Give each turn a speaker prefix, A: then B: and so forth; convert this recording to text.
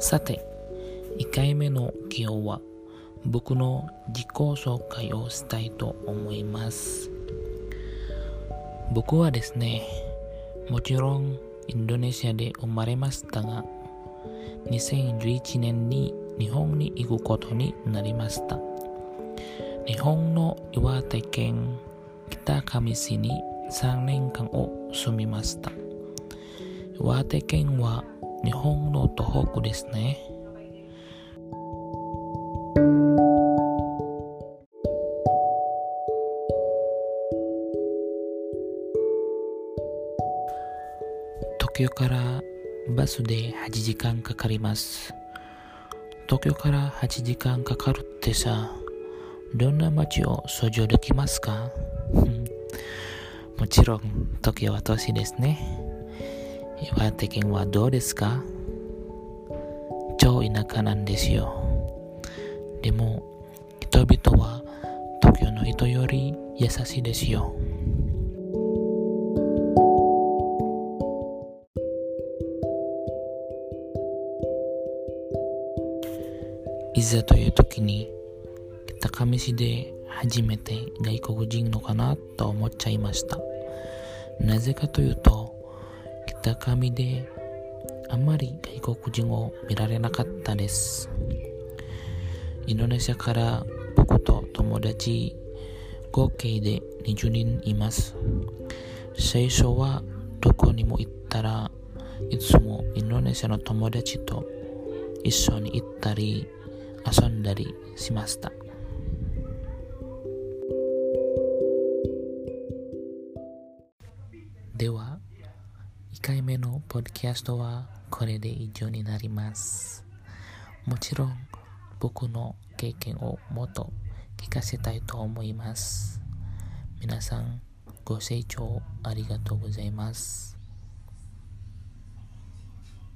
A: さて、1回目の今日は僕の自己紹介をしたいと思います。僕はですね、もちろんインドネシアで生まれましたが、2011年に日本に行くことになりました。日本の岩手県北上市に3年間を住みました。岩手県は日本の東北ですね。東京からバスで8時間かかります。東京から8時間かかるってさ、どんな街を想像できますか？もちろん東京は都市ですね。岩手県はどうですか？超田舎なんですよ。でも、人々は東京の人より優しいですよ。いざという時に高上市で初めて外国人のかなと思っちゃいました。なぜかというと、北上であんまり外国人を見られなかったです。インドネシアから僕と友達合計で20人います。最初はどこにも行ったらいつもインドネシアの友達と一緒に行ったり遊んだりしました。では、1回目のポッドキャストはこれで以上になります。もちろん僕の経験をもっと聞かせたいと思います。皆さんご清聴ありがとうございます。